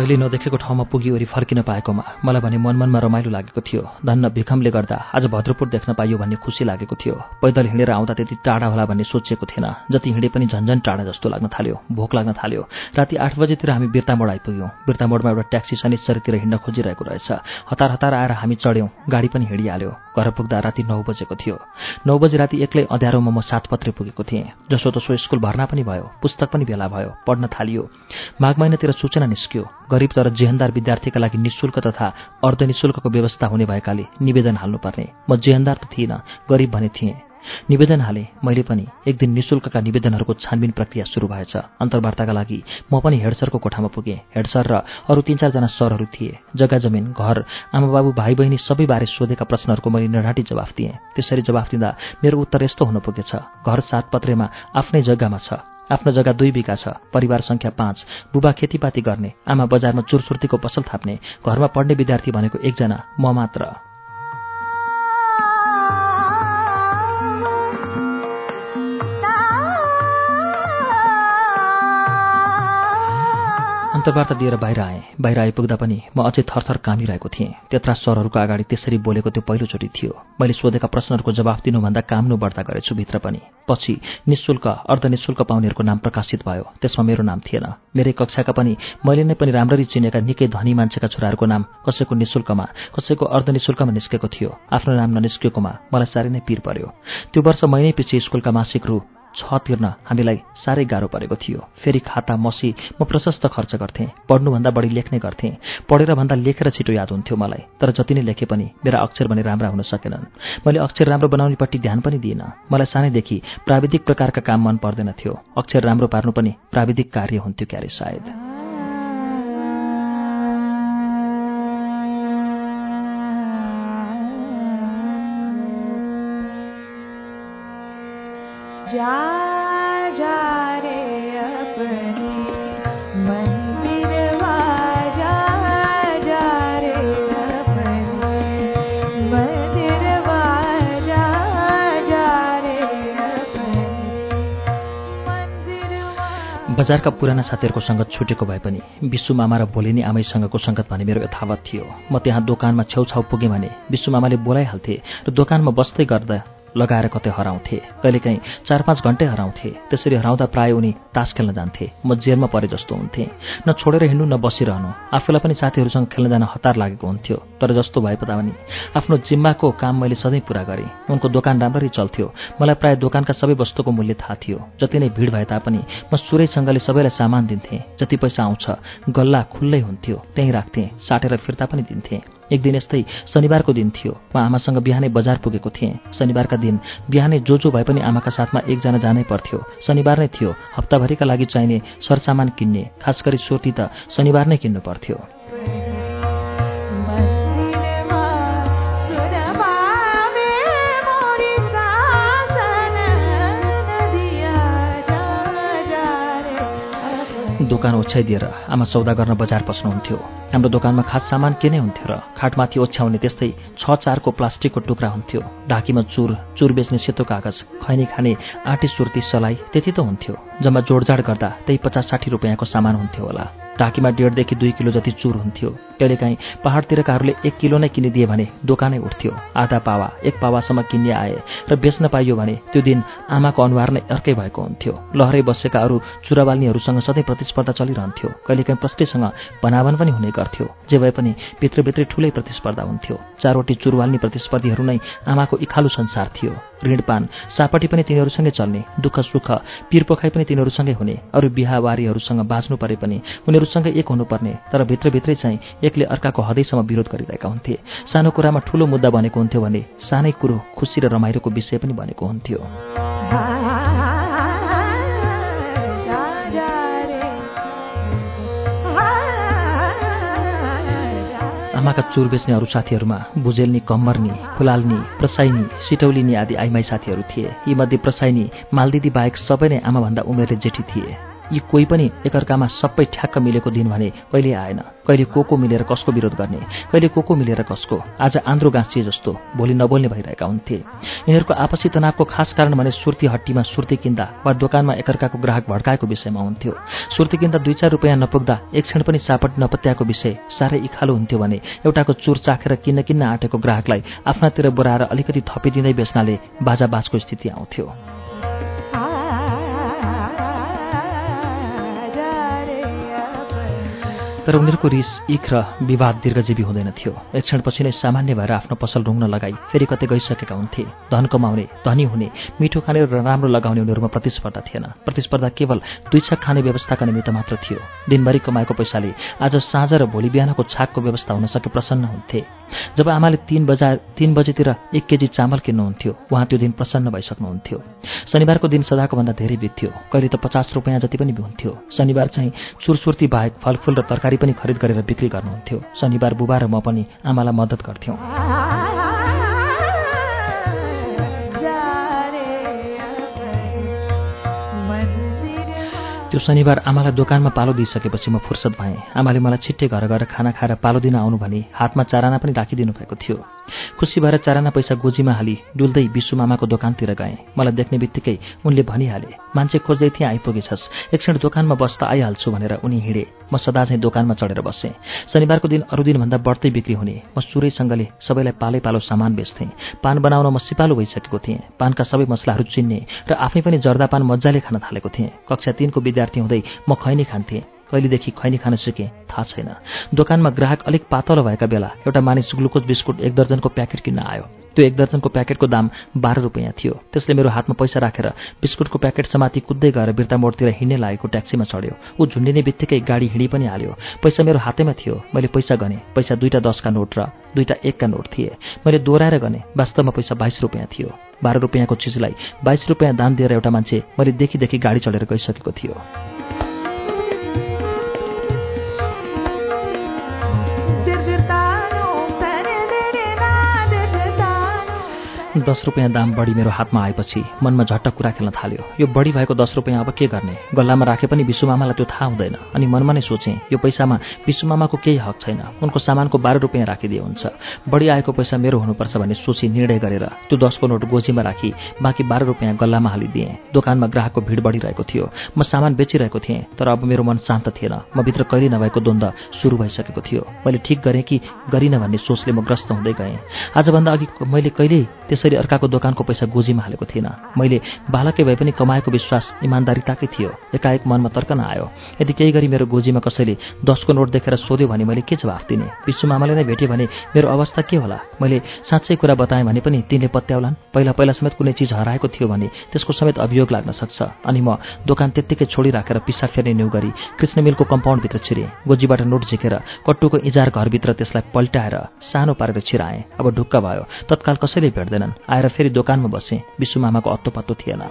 कहिले नदेखेको ठाउँमा पुगिवरी फर्किन पाएकोमा मलाई भने मनमनमा रमाइलो लागेको थियो। धन्न भिखमले गर्दा आज भद्रपुर देख्न पाइयो भन्ने खुसी लागेको थियो। पैदल हिँडेर आउँदा त्यति टाढा होला भन्ने सोचेको थिएन। जति हिँडे पनि झन्झन टाढा जस्तो लाग्न थाल्यो भोक लाग्न थाल्यो। राति आठ बजेतिर हामी बिर्तामोड आइपुग्यौँ। बिर्तामोडमा एउटा ट्याक्सी शनिश्चरीतिर हिँड्न खोजिरहेको रहेछ। हतार हतार आएर हामी चढ्यौँ। गाडी पनि हिँडिहाल्यो। घर पुग्दा राति नौ बजेको थियो। नौ बजे राति एक्लै अँध्यारोमा म सातपत्रे पुगेको थिएँ। जसो स्कुल भर्ना पनि भयो पुस्तक पनि भेला भयो पढ्न थालियो। माघ महिनातिर सूचना निस्क्यो। गरिब तर जेहनदार विद्यार्थीका लागि निशुल्क तथा अर्धनिशुल्कको व्यवस्था हुने भएकाले निवेदन हाल्नुपर्ने। म जेहनदार त थिइनँ गरिब भने थिएँ। निवेदन हाले मैले पनि एक दिन निशुल्कका निवेदनहरूको छानबिन प्रक्रिया सुरु भएछ। अन्तर्वार्ताका लागि म पनि हेडसरको कोठामा पुगेँ। हेडसर र अरू तिन चारजना सरहरू थिए। जग्गा जमिन घर आमाबाबु भाइ बहिनी सबैबारे सोधेका प्रश्नहरूको मैले नढाँटी जवाफ दिएँ। त्यसरी जवाफ दिँदा मेरो उत्तर यस्तो हुनु पुगेछ। घर सातपत्रेमा आफ्नै जग्गामा छ। आफ्नो जग्गा दुई बिघा छ परिवार सङ्ख्या पाँच बुबा खेतीपाती गर्ने आमा बजारमा चुरसुर्तीको पसल थाप्ने घरमा पढ्ने विद्यार्थी भनेको एकजना म मात्र। अन्तर्वार्ता दिएर बाहिर आएँ। बाहिर आइपुग्दा पनि म अझै थरथर कामिरहेको थिएँ। त्यत्रा सरहरूको अगाडि त्यसरी बोलेको त्यो पहिलोचोटि थियो। मैले सोधेका प्रश्नहरूको जवाफ दिनुभन्दा काम्नु बढ्ता गरेछु भित्र पनि। पछि निशुल्क अर्धनिशुल्क पाउनेहरूको नाम प्रकाशित भयो। त्यसमा मेरो नाम थिएन। मेरै कक्षाका पनि मैले नै पनि राम्ररी चिनेका निकै धनी मान्छेका छोराहरूको नाम कसैको निशुल्कमा कसैको अर्धनिशुल्कमा निस्केको थियो। आफ्नो नाम ननिस्केकोमा मलाई साह्रै नै पिर पर्यो। त्यो वर्ष महिनै पछि स्कुलका मासिक रु छ तिर्न हामीलाई साह्रै गाह्रो परेको थियो। फेरि खाता मसी म प्रशस्त खर्च गर्थेँ पढ्नुभन्दा बढी लेख्ने गर्थेँ। पढेर भन्दा लेखेर छिटो याद हुन्थ्यो मलाई तर जति नै लेखे पनि मेरा अक्षर भने राम्रा हुन सकेनन्। मैले अक्षर राम्रो बनाउनेपट्टि ध्यान पनि दिइनँ। मलाई सानैदेखि प्राविधिक प्रकारका काम मन पर्दैन थियो। अक्षर राम्रो पार्नु पनि प्राविधिक कार्य हुन्थ्यो क्यारे सायद। बजारका पुराना साथीहरूको सङ्गत छुटेको भए पनि विश्व मामा र भोलिनी आमैसँगको सङ्गत भने मेरो यथावत थियो। म त्यहाँ दोकानमा छेउछाउ पुगेँ भने विश्व मामाले बोलाइहाल्थे र दोकानमा बस्दै गर्दा लगाएर कतै हराउँथे। कहिलेकाहीँ चार पाँच घन्टै हराउँथे। त्यसरी हराउँदा प्राय उनी तास खेल्न जान्थे। म जेलमा परे जस्तो हुन्थे। न छोडेर हिँड्नु न बसिरहनु। आफूलाई पनि साथीहरूसँग खेल्न जान हतार लागेको हुन्थ्यो। तर जस्तो भए पनि आफ्नो जिम्माको काम मैले सधैँ पुरा गरेँ। उनको दोकान राम्ररी चल्थ्यो। मलाई प्राय दोकानका सबै वस्तुको मूल्य थाहा थियो। जति नै भिड भए तापनि म सुरैसँगले सबैलाई सामान दिन्थेँ। जति पैसा आउँछ गल्ला खुल्लै हुन्थ्यो। त्यहीँ राख्थेँ साटेर फिर्ता पनि दिन्थेँ। एक दिन यस्तै शनिबारको दिन थियो। म आमासँग बिहानै बजार पुगेको थिएँ। शनिबारका दिन बिहानै जो जो भए पनि आमाका साथमा एकजना जानै पर्थ्यो। शनिबार नै थियो। हप्ताभरिका लागि चाहिने सरसामान किन्ने खास गरी सोती त शनिबार नै किन्नु पर्थ्यो। दोकान ओछ्याइदिएर आमा सौदा गर्न बजार पस्नुहुन्थ्यो। हाम्रो दोकानमा खास सामान के नै हुन्थ्यो र खाटमाथि ओछ्याउने त्यस्तै छ चारको प्लास्टिकको टुक्रा हुन्थ्यो। ढाकीमा चुर चुर बेच्ने सेतो कागज खैनी खाने आँटी सुर्ती सलाई त्यति त हुन्थ्यो जम्मा जोडजाड गर्दा त्यही पचास साठी रुपियाँको सामान हुन्थ्यो होला। ढाकीमा डेढदेखि दुई किलो जति चुर हुन्थ्यो। कहिलेकाहीँ पहाडतिरकाहरूले एक किलो नै किनिदिए भने दोकानै उठ्थ्यो। आधा पावा एक पावासम्म किन्ने आए र बेच्न पाइयो भने त्यो दिन आमाको अनुहार नै अर्कै भएको हुन्थ्यो। लहरै बसेका अरू चुराबाल्नीहरूसँग सधैँ प्रतिस्पर्धा चलिरहन्थ्यो। कहिलेकाहीँ प्रष्टैसँग भनाभन पनि हुने गर्थ्यो। जे भए पनि भित्रभित्रै ठुलै प्रतिस्पर्धा हुन्थ्यो। चारवटी चुरवाल्ने प्रतिस्पर्धीहरू नै आमाको इखालु संसार थियो। ऋणपान। सापटी पनि तिनीहरूसँगै चल्ने दुःख सुख पिरपोखाइ पनि तिनीहरूसँगै हुने अरू बिहाबारीहरूसँग बाँच्नु परे पनि उनीहरूसँगै एक हुनुपर्ने तर भित्रभित्रै चाहिँ एकले अर्काको हदैसम्म विरोध गरिरहेका हुन्थे। सानो कुरामा ठूलो मुद्दा बनेको हुन्थ्यो भने सानै कुरो खुसी र रमाइलोको विषय पनि बनेको हुन्थ्यो। आमाका चुर बेच्ने अरू साथीहरूमा भुजेल्नी कम्मर्नी खुलाल्नी प्रसाइनी सिटौलिनी आदि आइमाई साथीहरू थिए। यीमध्ये प्रसाइनी मालदिदी बाहेक सबै नै आमाभन्दा उमेरले जेठी थिए। यी कोही पनि एकअर्कामा सबै ठ्याक्क मिलेको दिन भने कहिले आएन। कहिले को को मिलेर कसको विरोध गर्ने? कहिले को को मिलेर कसको? आज आन्द्रो गाँसिए जस्तो भोलि नबोल्ने भइरहेका हुन्थे। यिनीहरूको आपसी तनावको खास कारण भने सुर्ती हट्टीमा सुर्ती किन्दा वा दोकानमा एकअर्काको ग्राहक भड्काएको विषयमा हुन्थ्यो। सुर्ती किन्दा दुई चार रुपियाँ नपुग्दा एक क्षण पनि सापट नपत्याएको विषय साह्रै इखालो हुन्थ्यो भने एउटाको चुर चाखेर किन्न किन्न आँटेको ग्राहकलाई आफ्नातिर बोराएर अलिकति थपिदिँदै बेच्नाले बाजा बाजको स्थिति आउँथ्यो। तर उनीहरूको रिस इख र विवाद दीर्घजीवी हुँदैन थियो। एक क्षणपछि नै सामान्य भएर आफ्नो पसल रुङ्न लगाई। फेरि कतै गइसकेका हुन्थे। धन कमाउने धनी हुने मिठो खाने र राम्रो लगाउने उनीहरूमा प्रतिस्पर्धा थिएन। प्रतिस्पर्धा केवल दुई छक खाने व्यवस्थाका निमित्त मात्र थियो। दिनभरि कमाएको पैसाले आज साँझ र भोलि बिहानको छाकको व्यवस्था हुन सके प्रसन्न हुन्थे। जब आमाले तीन बजा तीन बजेतिर एक केजी चामल किन्नुहुन्थ्यो उहाँ त्यो दिन प्रसन्न भइसक्नुहुन्थ्यो। शनिबारको दिन सदाको भन्दा धेरै बित्थ्यो। कहिले त पचास रुपियाँ जति पनि हुन्थ्यो शनिबार चाहिँ चुरसुर्ती बाहेक फलफुल र तरकारी पनि खरिद गरेर बिक्री गर्नुहुन्थ्यो। शनिबार बुबा र म पनि आमालाई मद्दत गर्थ्यौँ। त्यो शनिबार आमालाई दोकानमा पालो दिइसकेपछि म फुर्सद भएँ। आमाले मलाई छिट्टै घर गएर खाना खाएर पालो दिन आउनु भने हातमा चाराना पनि राखिदिनु भएको थियो। खुसी भएर चाराना पैसा गोजीमा हाली डुल्दै विश्व मामाको दोकानतिर गएँ। मलाई देख्ने बित्तिकै उनले भनिहाले मान्छे खोज्दै थिएँ आइपुगेछस्। एकछिन दोकानमा बस्दा आइहाल्छु भनेर उनी हिँडे। म सदा चाहिँ दोकानमा चढेर बसेँ। शनिबारको दिन अरू दिनभन्दा बढ्दै बिक्री हुने। म सुरैसँगले सबैलाई पालै पालो सामान बेच्थेँ। पान बनाउन म सिपालु भइसकेको थिएँ। पानका सबै मसलाहरू चिन्ने र आफै पनि जर्दा पान मजाले खान थालेको थिएँ। कक्षा तिनको विद्यार्थी हुँदै म खैनी खान्थेँ। कहिलेदेखि खैनी खान सिकेँ थाहा छैन। दोकानमा ग्राहक अलिक पातलो भएका बेला एउटा मानिस ग्लुकोज बिस्कुट एक दर्जनको प्याकेट किन्न आयो। त्यो एक दर्जनको प्याकेटको दाम बाह्र रुपियाँ थियो। त्यसले मेरो हातमा पैसा राखेर बिस्कुटको प्याकेट समाति कुद्दै गएर बिर्ता मोडतिर हिँड्ने लागेको ट्याक्सीमा चढ्यो। ऊ झुन्डिने बित्तिकै गाडी हिँडी पनि हाल्यो। पैसा मेरो हातैमा थियो। मैले पैसा गने। पैसा दुईवटा दसका नोट र दुईवटा एकका नोट थिए। मैले दोहोऱ्याएर गने। वास्तवमा पैसा बाइस रुपियाँ थियो। बाह्र रुपियाँको चिजलाई बाइस रुपियाँ दाम दिएर एउटा मान्छे मैले देखिदेखि गाडी चढेर गइसकेको थियो। दस रुपियाँ दाम बढी मेरो हातमा आएपछि मनमा झट्ट कुरा खेल्न थाल्यो। यो बढी भएको दस रुपियाँ अब के गर्ने? गल्लामा राखे पनि विश्वमामालाई त्यो थाहा हुँदैन। अनि मनमा नै सोचेँ यो पैसामा विश्वमामाको केही हक छैन। उनको सामानको बाह्र रुपियाँ राखिदिए हुन्छ। बढी आएको पैसा मेरो हुनुपर्छ भन्ने सोची निर्णय गरेर त्यो दसको नोट गोजीमा राखी बाँकी बाह्र रुपियाँ गल्लामा हालिदिएँ। दोकानमा ग्राहकको भिड बढिरहेको थियो। म सामान बेचिरहेको थिएँ तर अब मेरो मन शान्त थिएन। म भित्र कहिले नभएको द्वन्द सुरु भइसकेको थियो। मैले ठिक गरेँ कि गरिनँ भन्ने सोचले म ग्रस्त हुँदै गएँ। आजभन्दा अघि मैले कहिल्यै त्यसरी अर्काको दोकानको पैसा गोजीमा हालेको थिइनँ। मैले बालकै भए पनि कमाएको विश्वास इमान्दारिताकै थियो। एकाएक मनमा तर्कन आयो। यदि केही गरी मेरो गोजीमा कसैले दसको नोट देखेर सोध्यो भने मैले के जवाफ दिने? विश्वमामाले नै भेट्यो भने मेरो अवस्था के होला? मैले साँच्चै कुरा बताएँ भने पनि तिनले पत्याउलान्। पहिला पहिला समेत कुनै चिज हराएको थियो भने त्यसको समेत अभियोग लाग्न सक्छ। अनि म दोकान त्यत्तिकै छोडिराखेर पिसा फेर्ने न्यु गरी कृष्ण मिलको कम्पाउन्डभित्र छिरेँ। गोजीबाट नोट झिकेर कट्टुको इजार घरभित्र त्यसलाई पल्टाएर सानो पारेर छिराएँ। अब ढुक्क भयो। तत्काल कसैले भेट्दैनन्। आएर फेरि दोकानमा बसेँ। विश्वमामाको अत्तो पत्तो थिएन।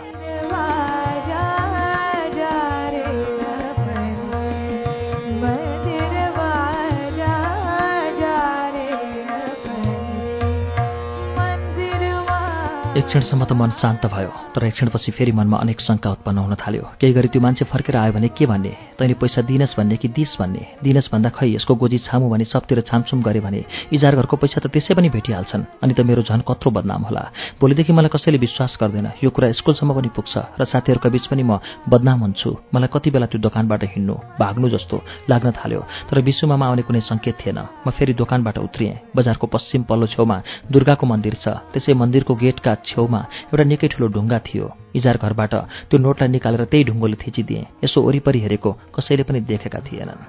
एक क्षणसम्म त मन शान्त भयो तर एक क्षणपछि फेरि मनमा अनेक शङ्का उत्पन्न हुन थाल्यो। केही गरी त्यो मान्छे फर्केर आयो भने के भन्ने? तैँले पैसा दिनस् भन्ने कि दिस भन्ने? दिनस् भन्दा खै यसको गोजी छामु भने सबतिर छामछुम गरे भने इजार घरको पैसा त त्यसै पनि भेटिहाल्छन् अनि त मेरो झन् कत्रो बदनाम होला। भोलिदेखि मलाई कसैले विश्वास गर्दैन। यो कुरा स्कुलसम्म पनि पुग्छ र साथीहरूका बीच पनि म बदनाम हुन्छु। मलाई कति बेला त्यो दोकानबाट हिँड्नु भाग्नु जस्तो लाग्न थाल्यो। तर विश्वमा आउने कुनै सङ्केत थिएन। म फेरि दोकानबाट उत्रिएँ। बजारको पश्चिम पल्लो छेउमा दुर्गाको मन्दिर छ। त्यसै मन्दिरको गेटका छेउमा एउटा निकै ठुलो ढुङ्गा थियो। इजार घरबाट त्यो नोटलाई निकालेर त्यही ढुङ्गोले थिचिदिएँ। यसो वरिपरि हेरेको कसैले पनि देखेका थिएनन्।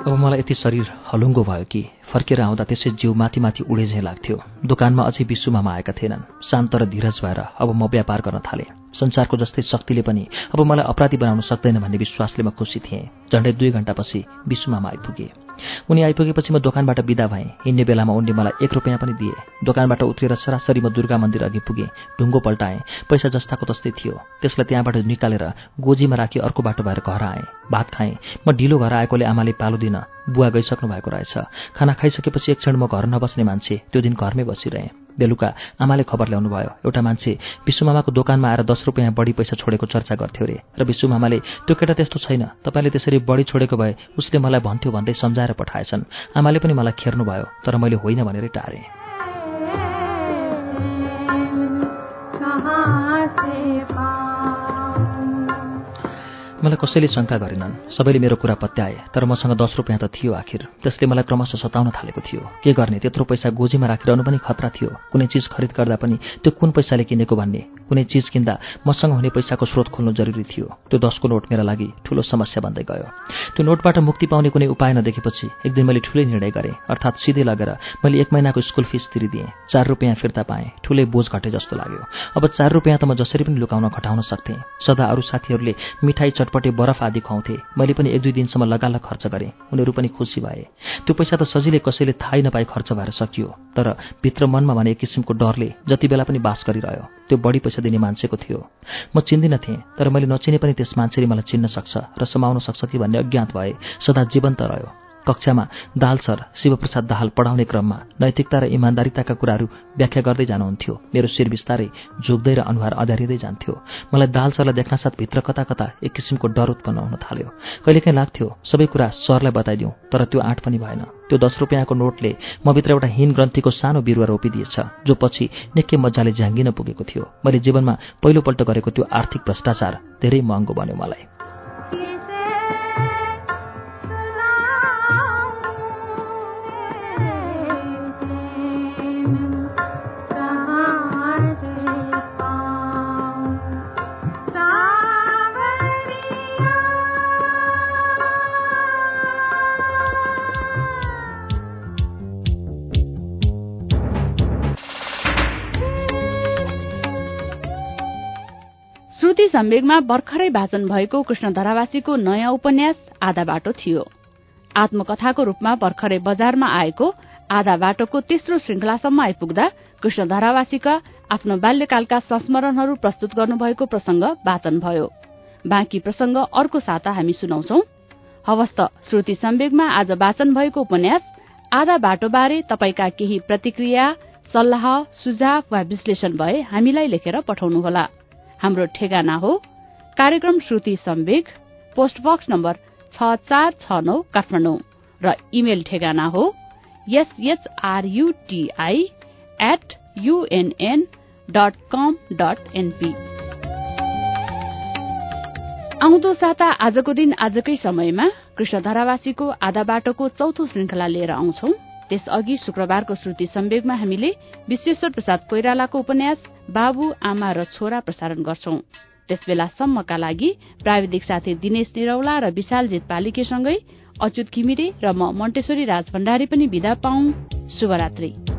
अब मलाई यति शरीर हलुङ्गो भयो कि फर्केर आउँदा त्यसै जिउ माथि माथि उडे झै लाग्थ्यो। दोकानमा अझै विश्वमा आएका थिएनन्। शान्त र धीरज भएर अब म व्यापार गर्न थालेँ। संसारको जस्तै शक्तिले पनि अब मलाई अपराधी बनाउन सक्दैन भन्ने विश्वासले म खुसी थिएँ। झन्डै दुई घन्टापछि विश्वमा आइपुगे। उनी आइपुगेपछि म दोकानबाट बिदा भएँ। हिँड्ने बेलामा उनले मलाई एक रुपियाँ पनि दिए। दोकानबाट उत्रिएर सरासरी म दुर्गा मन्दिर अघि पुगेँ ढुङ्गो पल्टाएँ पैसा जस्ताको तस्तै थियो। त्यसलाई त्यहाँबाट निकालेर गोजीमा राखी अर्को बाटो भएर घर आएँ। भात खाएँ। म ढिलो घर आएकोले आमाले पालो दिन बुवा गइसक्नु भएको रहेछ। खाना खाइसकेपछि एक क्षण म घर नबस्ने मान्छे त्यो दिन घरमै बसिरहेँ। बेलुका आमाले खबर ल्याउनु भयो एउटा मान्छे विश्वमामाको दोकानमा आएर दस रुपियाँ बढी पैसा छोडेको चर्चा गर्थ्यो रे। र विश्वमामाले त्यो केटा त्यस्तो छैन। तपाईँले त्यसरी बढी छोडेको भए उसले मलाई भन्थ्यो भन्दै सम्झाएर पठाएछन्। आमाले पनि मलाई खेर्नु भयो तर मैले होइन भनेरै टारेँ। मलाई कसैले शङ्का गरेनन्। सबैले मेरो कुरा पत्याए तर मसँग दस रुपियाँ त थियो आखिर। त्यसले मलाई क्रमशः सताउन थालेको थियो। के गर्ने त्यत्रो पैसा गोजीमा राखिरहनु पनि खतरा थियो। कुनै चिज खरिद गर्दा पनि त्यो कुन पैसाले किनेको भन्ने कुनै चिज किन्दा मसँग हुने पैसाको स्रोत खोल्नु जरुरी थियो। त्यो दसको नोट मेरा लागि ठूलो समस्या बन्दै गयो। त्यो नोटबाट मुक्ति पाउने कुनै उपाय नदेखेपछि एक दिन मैले ठुलै निर्णय गरेँ। अर्थात् सिधै लगेर मैले एक महिनाको स्कुल फिस तिरिदिएँ। चार रुपियाँ फिर्ता पाएँ। ठुलै बोझ घटे जस्तो लाग्यो। अब चार रुपियाँ त म जसरी पनि लुकाउन घटाउन सक्थेँ। सदा अरू साथीहरूले मिठाई चटपटे बरफ आदि खुवाउँथे। मैले पनि एक दुई दिनसम्म लगाल खर्च गरेँ। उनीहरू पनि खुसी भए। त्यो पैसा त सजिलै कसैले थाहै नपाई खर्च भएर सकियो। तर भित्र मनमा भने एक किसिमको डरले जति बेला पनि बास गरिरह्यो त्यो बढी पैसा दिने मान्छेको थियो। म चिन्दिन थिएँ तर मैले नचिने पनि त्यस मान्छेले मलाई चिन्न सक्छ र समाउन सक्छ कि भन्ने अज्ञात भए सदा जीवन्त रह्यो। कक्षामा दाल सर शिवप्रसाद दाहाल पढाउने क्रममा नैतिकता र इमान्दारिताका कुराहरू व्याख्या गर्दै जानुहुन्थ्यो। मेरो शिर बिस्तारै झुक्दै र अनुहार अँध्यारिँदै जान्थ्यो। मलाई दाल सरलाई देख्नासाथ भित्र कता कता एक किसिमको डर उत्पन्न हुन थाल्यो। कहिलेकाहीँ लाग्थ्यो सबै कुरा सरलाई बताइदिउँ तर त्यो आँट पनि भएन। त्यो दस रुपियाँको नोटले म भित्र एउटा हिन ग्रन्थीको सानो बिरुवा रोपिदिएछ जो पछि निकै मजाले झ्याङ्गिन पुगेको थियो। मैले जीवनमा पहिलोपल्ट गरेको त्यो आर्थिक भ्रष्टाचार धेरै महँगो बन्यो मलाई। श्रुति सम्वेगमा भर्खरै भाषण भएको कृष्ण धरावासीको नयाँ उपन्यास आधा बाटो थियो। आत्मकथाको रूपमा भर्खरै बजारमा आएको आधा बाटोको तेस्रो श्रृंखलासम्म आइपुग्दा कृष्ण धरावासीका आफ्नो बाल्यकालका संस्मरणहरू प्रस्तुत गर्नुभएको प्रसंग वाचन भयो। बाँकी प्रसंग अर्को साता हामी सुनाउँछौ। हवस्त श्रुति सम्वेगमा आज वाचन भएको उपन्यास आधा बाटोबारे तपाईँका केही प्रतिक्रिया सल्लाह सुझाव वा विश्लेषण भए हामीलाई लेखेर पठाउनुहोला। हाम्रो ठेगाना हो। कार्यक्रम Shruti Sambeg post box number छ चार छ नौ काठमाडौँ र इमेल ठेगाना हो। SHRUTI at UNN dot com dot NP आउँदो साता आजको दिन आजकै समयमा कृष्ण धरावासीको आधा बाटोको चौथो श्रृंखला लिएर आउँछौ। त्यसअघि शुक्रबारको श्रुति सम्वेगमा हामीले विश्वेश्वर प्रसाद कोइरालाको उपन्यास बाबु आमा र छोरा प्रसारण गर्छौं। त्यसबेलासम्मका लागि प्राविधिक साथी दिनेश निरौला र विशालजित पालिकेसँगै अच्युत घिमिरे र म मन्टेश्वरी राज भण्डारी पनि विदा पाऊ शुभरात्री।